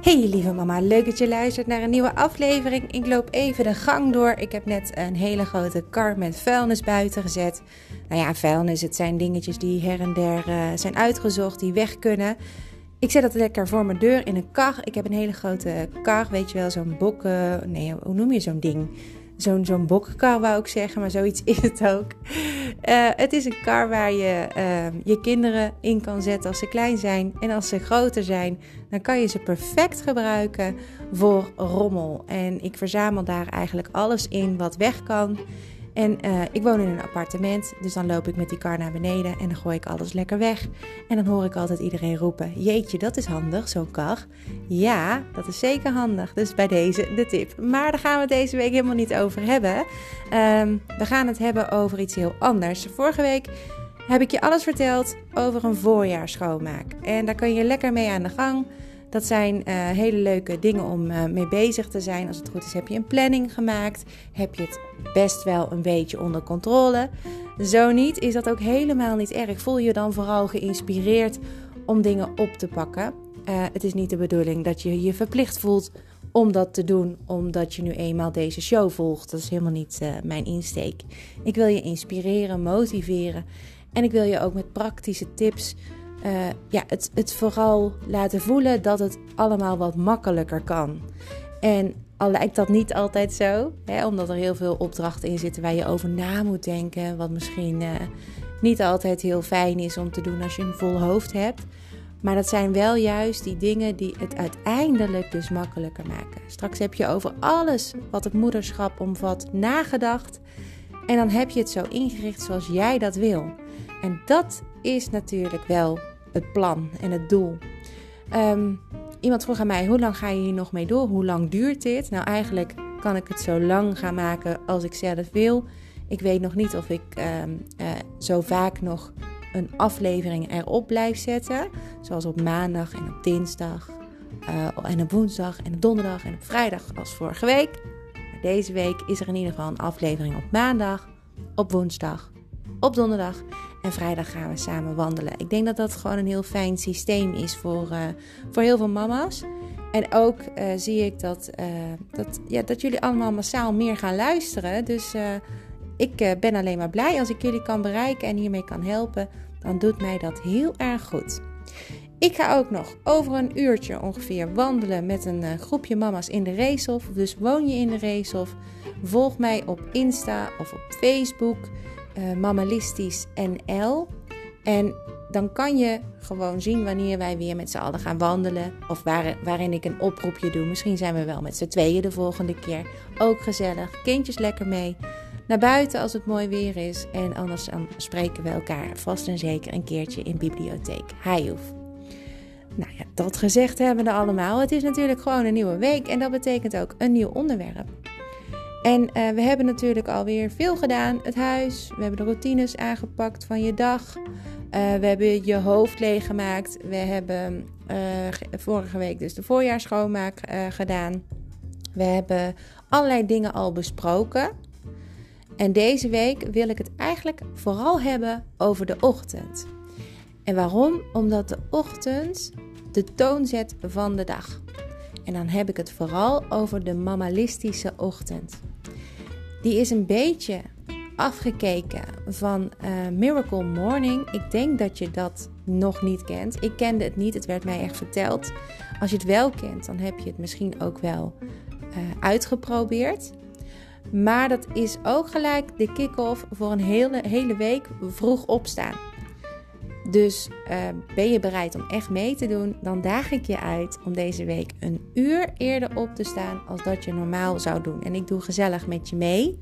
Hey lieve mama, leuk dat je luistert naar een nieuwe aflevering. Ik loop even de gang door. Ik heb net een hele grote kar met vuilnis buiten gezet. Nou ja, vuilnis, het zijn dingetjes die her en der uh, zijn uitgezocht, die weg kunnen. Ik zet dat lekker voor mijn deur in een kar. Ik heb een hele grote kar, weet je wel, zo'n bokken... Nee, hoe noem je zo'n ding? Zo'n zo'n bokkenkar wou ik zeggen, maar zoiets is het ook. Uh, het is een kar waar je uh, je kinderen in kan zetten als ze klein zijn. En als ze groter zijn, dan kan je ze perfect gebruiken voor rommel. En ik verzamel daar eigenlijk alles in wat weg kan. En uh, ik woon in een appartement, dus dan loop ik met die kar naar beneden en dan gooi ik alles lekker weg. En dan hoor ik altijd iedereen roepen: Jeetje, dat is handig, zo'n kar. Ja, dat is zeker handig. Dus bij deze de tip. Maar daar gaan we het deze week helemaal niet over hebben. Um, we gaan het hebben over iets heel anders. Vorige week heb ik je alles verteld over een voorjaarsschoonmaak. En daar kan je lekker mee aan de gang. Dat zijn uh, hele leuke dingen om uh, mee bezig te zijn. Als het goed is, heb je een planning gemaakt. Heb je het best wel een beetje onder controle. Zo niet, is dat ook helemaal niet erg. Voel je dan vooral geïnspireerd om dingen op te pakken. Uh, het is niet de bedoeling dat je je verplicht voelt om dat te doen, omdat je nu eenmaal deze show volgt. Dat is helemaal niet mijn insteek. Ik wil je inspireren, motiveren. En ik wil je ook met praktische tips uh, ja, het, het vooral laten voelen dat het allemaal wat makkelijker kan. En al lijkt dat niet altijd zo, hè, omdat er heel veel opdrachten in zitten waar je over na moet denken, wat misschien uh, niet altijd heel fijn is om te doen als je een vol hoofd hebt. Maar dat zijn wel juist die dingen die het uiteindelijk dus makkelijker maken. Straks heb je over alles wat het moederschap omvat nagedacht. En dan heb je het zo ingericht zoals jij dat wil. En dat is natuurlijk wel het plan en het doel. Um, iemand vroeg aan mij: hoe lang ga je hier nog mee door? Hoe lang duurt dit? Nou, eigenlijk kan ik het zo lang gaan maken als ik zelf wil. Ik weet nog niet of ik um, uh, zo vaak nog een aflevering erop blijf zetten. Zoals op maandag en op dinsdag. Uh, en op woensdag en op donderdag en op vrijdag als vorige week. Maar deze week is er in ieder geval een aflevering op maandag, op woensdag, op donderdag en vrijdag gaan we samen wandelen. Ik denk dat dat gewoon een heel fijn systeem is voor, uh, voor heel veel mama's. En ook uh, zie ik dat, uh, dat, ja, dat jullie allemaal massaal meer gaan luisteren. Dus ik ben alleen maar blij als ik jullie kan bereiken en hiermee kan helpen. Dan doet mij dat heel erg goed. Ik ga ook nog over een uurtje ongeveer wandelen met een groepje mama's in de Reeshof. Dus woon je in de Reeshof? Volg mij op Insta of op Facebook uh, Mammalistisch NL. En dan kan je gewoon zien wanneer wij weer met z'n allen gaan wandelen. Of waar, waarin ik een oproepje doe. Misschien zijn we wel met z'n tweeën de volgende keer. Ook gezellig. Kindjes lekker mee. Naar buiten als het mooi weer is. En anders dan spreken we elkaar vast en zeker een keertje in bibliotheek Hajoef. Nou ja, dat gezegd hebben we allemaal. Het is natuurlijk gewoon een nieuwe week. En dat betekent ook een nieuw onderwerp. En uh, we hebben natuurlijk alweer veel gedaan. Het huis, we hebben de routines aangepakt van je dag. Uh, we hebben je hoofd leeggemaakt. We hebben uh, vorige week dus de voorjaarsschoonmaak gedaan. We hebben allerlei dingen al besproken. En deze week wil ik het eigenlijk vooral hebben over de ochtend. En waarom? Omdat de ochtend de toon zet van de dag. En dan heb ik het vooral over de mammalistische ochtend. Die is een beetje afgekeken van uh, Miracle Morning. Ik denk dat je dat nog niet kent. Ik kende het niet, het werd mij echt verteld. Als je het wel kent, dan heb je het misschien ook wel uh, uitgeprobeerd. Maar dat is ook gelijk de kick-off voor een hele, hele week vroeg opstaan. Dus uh, ben je bereid om echt mee te doen, dan daag ik je uit om deze week een uur eerder op te staan als dat je normaal zou doen. En ik doe gezellig met je mee.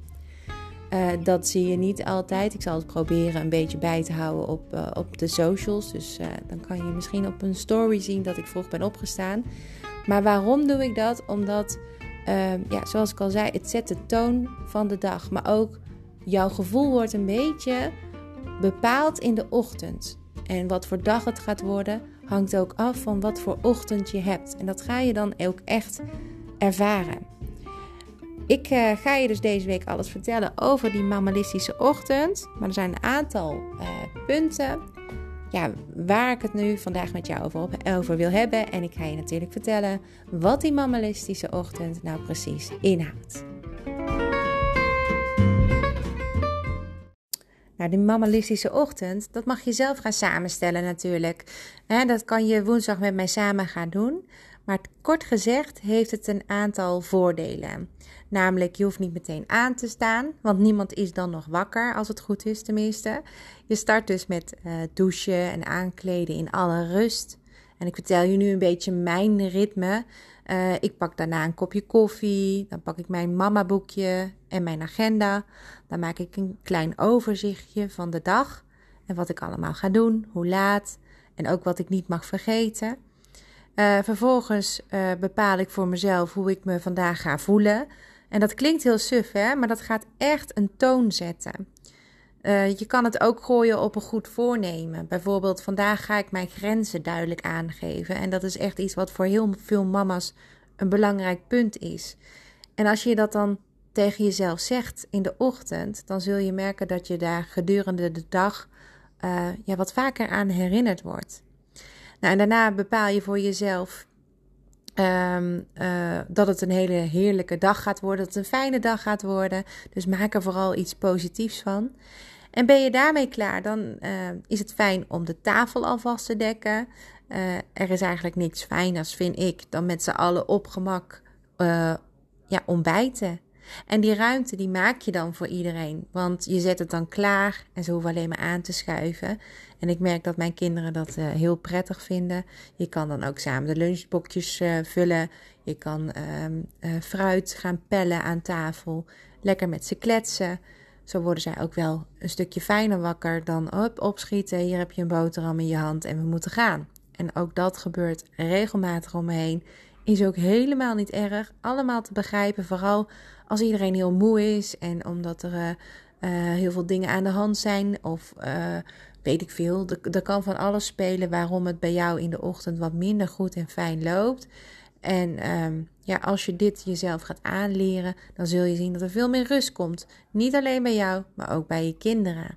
Uh, dat zie je niet altijd. Ik zal het proberen een beetje bij te houden op, uh, op de socials. Dus dan kan je misschien op een story zien dat ik vroeg ben opgestaan. Maar waarom doe ik dat? Omdat, ja, zoals ik al zei, het zet de toon van de dag. Maar ook jouw gevoel wordt een beetje bepaald in de ochtend. En wat voor dag het gaat worden, hangt ook af van wat voor ochtend je hebt. En dat ga je dan ook echt ervaren. Ik uh, ga je dus deze week alles vertellen over die mammalistische ochtend. Maar er zijn een aantal uh, punten ja, waar ik het nu vandaag met jou over, over wil hebben. En ik ga je natuurlijk vertellen wat die mammalistische ochtend nou precies inhoudt. Nou, die mammalistische ochtend, dat mag je zelf gaan samenstellen natuurlijk. dat kan je woensdag met mij samen gaan doen. Maar kort gezegd heeft het een aantal voordelen. Namelijk, je hoeft niet meteen aan te staan, want niemand is dan nog wakker, als het goed is tenminste. Je start dus met uh, douchen en aankleden in alle rust. En ik vertel je nu een beetje mijn ritme. Uh, ik pak daarna een kopje koffie, dan pak ik mijn mama boekje en mijn agenda. Dan maak ik een klein overzichtje van de dag en wat ik allemaal ga doen, hoe laat en ook wat ik niet mag vergeten. Uh, vervolgens uh, bepaal ik voor mezelf hoe ik me vandaag ga voelen. En dat klinkt heel suf, hè? maar dat gaat echt een toon zetten. Uh, je kan het ook gooien op een goed voornemen. Bijvoorbeeld, vandaag ga ik mijn grenzen duidelijk aangeven. En dat is echt iets wat voor heel veel mama's een belangrijk punt is. En als je dat dan tegen jezelf zegt in de ochtend, dan zul je merken dat je daar gedurende de dag uh, ja, wat vaker aan herinnerd wordt. Nou, en daarna bepaal je voor jezelf um, uh, dat het een hele heerlijke dag gaat worden, dat het een fijne dag gaat worden. Dus maak er vooral iets positiefs van. En ben je daarmee klaar, dan uh, is het fijn om de tafel alvast te dekken. Uh, er is eigenlijk niks fijners, vind ik, dan met z'n allen op gemak ja, ontbijten. En die ruimte die maak je dan voor iedereen. Want je zet het dan klaar en ze hoeven alleen maar aan te schuiven. En ik merk dat mijn kinderen dat uh, heel prettig vinden. Je kan dan ook samen de lunchbokjes uh, vullen. Je kan uh, fruit gaan pellen aan tafel. Lekker met ze kletsen. Zo worden zij ook wel een stukje fijner wakker dan op, opschieten. Hier heb je een boterham in je hand en we moeten gaan. En ook dat gebeurt regelmatig om me heen. Is ook helemaal niet erg. Allemaal te begrijpen. Vooral als iedereen heel moe is en omdat er uh, heel veel dingen aan de hand zijn of uh, weet ik veel. Er kan van alles spelen waarom het bij jou in de ochtend wat minder goed en fijn loopt. En um, ja, als je dit jezelf gaat aanleren, dan zul je zien dat er veel meer rust komt. Niet alleen bij jou, maar ook bij je kinderen.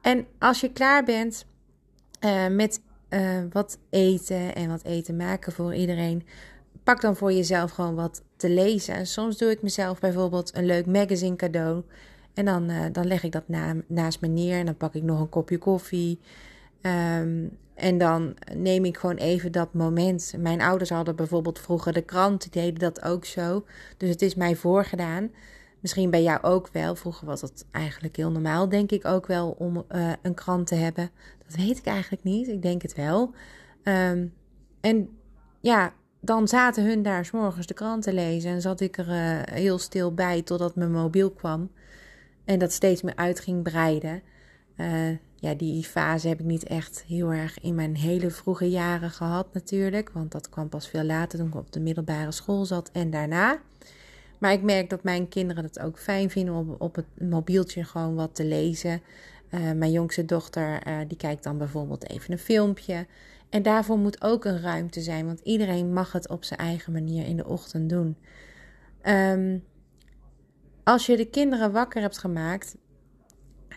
En als je klaar bent uh, met uh, wat eten en wat eten maken voor iedereen, pak dan voor jezelf gewoon wat te lezen. En soms doe ik mezelf bijvoorbeeld een leuk magazine cadeau. En dan, uh, dan leg ik dat na, naast me neer en dan pak ik nog een kopje koffie. Um, en dan neem ik gewoon even dat moment. Mijn ouders hadden bijvoorbeeld vroeger de krant, die deden dat ook zo. Dus het is mij voorgedaan. Misschien bij jou ook wel. Vroeger was het eigenlijk heel normaal, denk ik ook wel, om uh, een krant te hebben. Dat weet ik eigenlijk niet. Ik denk het wel. Um, en ja, dan zaten hun daar s de krant te lezen en zat ik er uh, heel stil bij totdat mijn mobiel kwam. En dat steeds meer uit ging breiden. Uh, ja, die fase heb ik niet echt heel erg in mijn hele vroege jaren gehad natuurlijk. Want dat kwam pas veel later toen ik op de middelbare school zat en daarna. Maar ik merk dat mijn kinderen het ook fijn vinden om op het mobieltje gewoon wat te lezen. Uh, mijn jongste dochter uh, die kijkt dan bijvoorbeeld even een filmpje. En daarvoor moet ook een ruimte zijn, want iedereen mag het op zijn eigen manier in de ochtend doen. Um, als je de kinderen wakker hebt gemaakt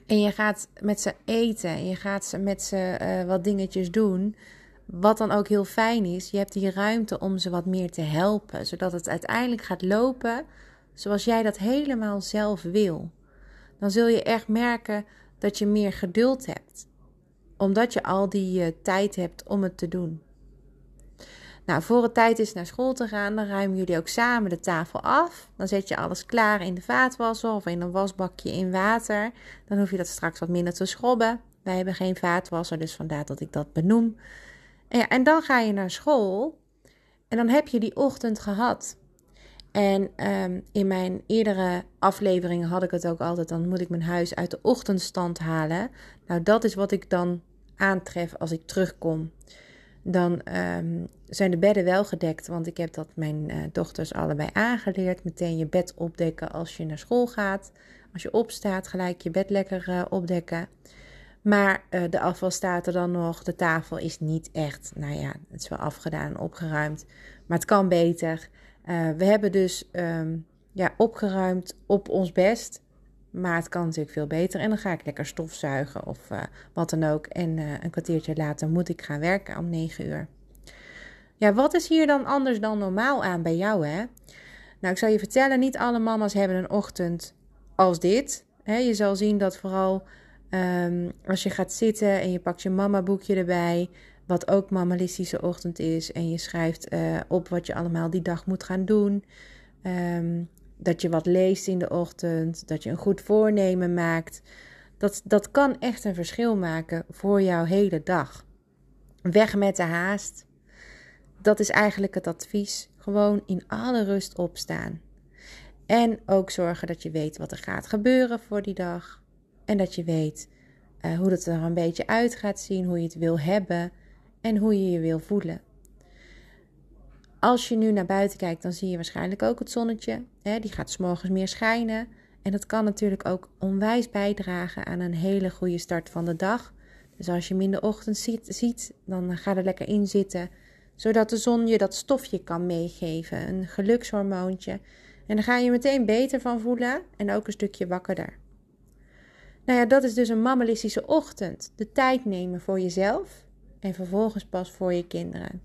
en je gaat met ze eten en je gaat met ze uh, wat dingetjes doen, wat dan ook heel fijn is, je hebt die ruimte om ze wat meer te helpen, zodat het uiteindelijk gaat lopen zoals jij dat helemaal zelf wil. Dan zul je echt merken dat je meer geduld hebt omdat je al die uh, tijd hebt om het te doen. Nou, voor het tijd is naar school te gaan, dan ruimen jullie ook samen de tafel af. Dan zet je alles klaar in de vaatwasser of in een wasbakje in water. Dan hoef je dat straks wat minder te schrobben. Wij hebben geen vaatwasser, dus vandaar dat ik dat benoem. En, ja, en dan ga je naar school en dan heb je die ochtend gehad. En um, in mijn eerdere afleveringen had ik het ook altijd, dan moet ik mijn huis uit de ochtendstand halen. Nou, dat is wat ik dan aantref als ik terugkom. Dan um, zijn de bedden wel gedekt, want ik heb dat mijn uh, dochters allebei aangeleerd. Meteen je bed opdekken als je naar school gaat. Als je opstaat, gelijk je bed lekker uh, opdekken. Maar uh, de afval staat er dan nog. De tafel is niet echt, nou ja, het is wel afgedaan, opgeruimd. Maar het kan beter. we hebben dus um, ja, opgeruimd op ons best. Maar het kan natuurlijk veel beter. En dan ga ik lekker stofzuigen of uh, wat dan ook. En een kwartiertje later moet ik gaan werken om 9 uur. Ja, wat is hier dan anders dan normaal aan bij jou, hè? Nou, ik zal je vertellen, niet alle mama's hebben een ochtend als dit. Je zal zien dat vooral um, als je gaat zitten en je pakt je mama boekje erbij, wat ook mamalistische ochtend is, en je schrijft uh, op wat je allemaal die dag moet gaan doen. Um, dat je wat leest in de ochtend, dat je een goed voornemen maakt. Dat, dat kan echt een verschil maken voor jouw hele dag. Weg met de haast. Dat is eigenlijk het advies. Gewoon in alle rust opstaan. En ook zorgen dat je weet wat er gaat gebeuren voor die dag. En dat je weet uh, hoe het er een beetje uit gaat zien, hoe je het wil hebben en hoe je je wil voelen. Als je nu naar buiten kijkt, dan zie je waarschijnlijk ook het zonnetje. Hè? Die gaat s morgens meer schijnen. En dat kan natuurlijk ook onwijs bijdragen aan een hele goede start van de dag. Dus als je hem in de ochtend ziet, ziet dan ga er lekker in zitten. Zodat de zon je dat stofje kan meegeven, een gelukshormoontje. En dan ga je meteen beter van voelen en ook een stukje wakkerder. Nou ja, dat is dus een mammalistische ochtend. De tijd nemen voor jezelf en vervolgens pas voor je kinderen.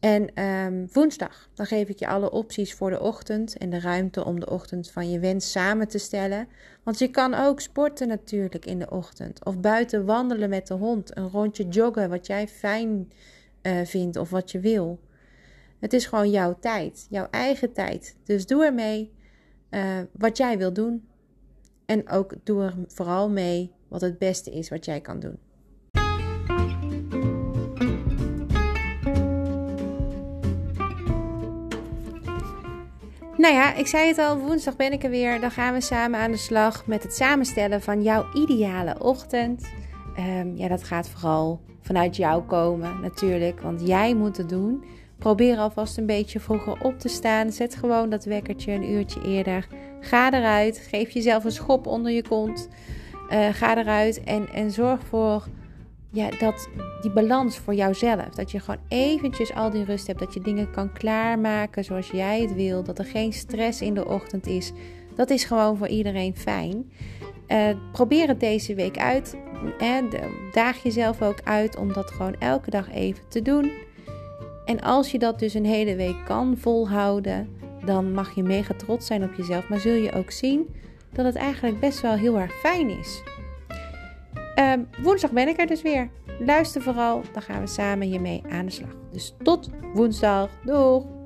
En um, woensdag, dan geef ik je alle opties voor de ochtend en de ruimte om de ochtend van je wens samen te stellen. Want je kan ook sporten natuurlijk in de ochtend. Of buiten wandelen met de hond, een rondje joggen, wat jij fijn uh, vindt of wat je wil. Het is gewoon jouw tijd, jouw eigen tijd. Dus doe ermee uh, wat jij wil doen. En ook doe er vooral mee wat het beste is wat jij kan doen. Nou ja, ik zei het al, woensdag ben ik er weer. Dan gaan we samen aan de slag met het samenstellen van jouw ideale ochtend. Um, ja, dat gaat vooral vanuit jou komen natuurlijk, want jij moet het doen. Probeer alvast een beetje vroeger op te staan. Zet gewoon dat wekkertje een uurtje eerder. Ga eruit. Geef jezelf een schop onder je kont. Uh, ga eruit en, en zorg voor ja, dat, die balans voor jouzelf. Dat je gewoon eventjes al die rust hebt. Dat je dingen kan klaarmaken zoals jij het wil. Dat er geen stress in de ochtend is. Dat is gewoon voor iedereen fijn. Uh, probeer het deze week uit. En daag jezelf ook uit om dat gewoon elke dag even te doen. En als je dat dus een hele week kan volhouden, dan mag je mega trots zijn op jezelf. Maar zul je ook zien dat het eigenlijk best wel heel erg fijn is. Uh, woensdag ben ik er dus weer. Luister vooral, dan gaan we samen hiermee aan de slag. Dus tot woensdag. Doeg!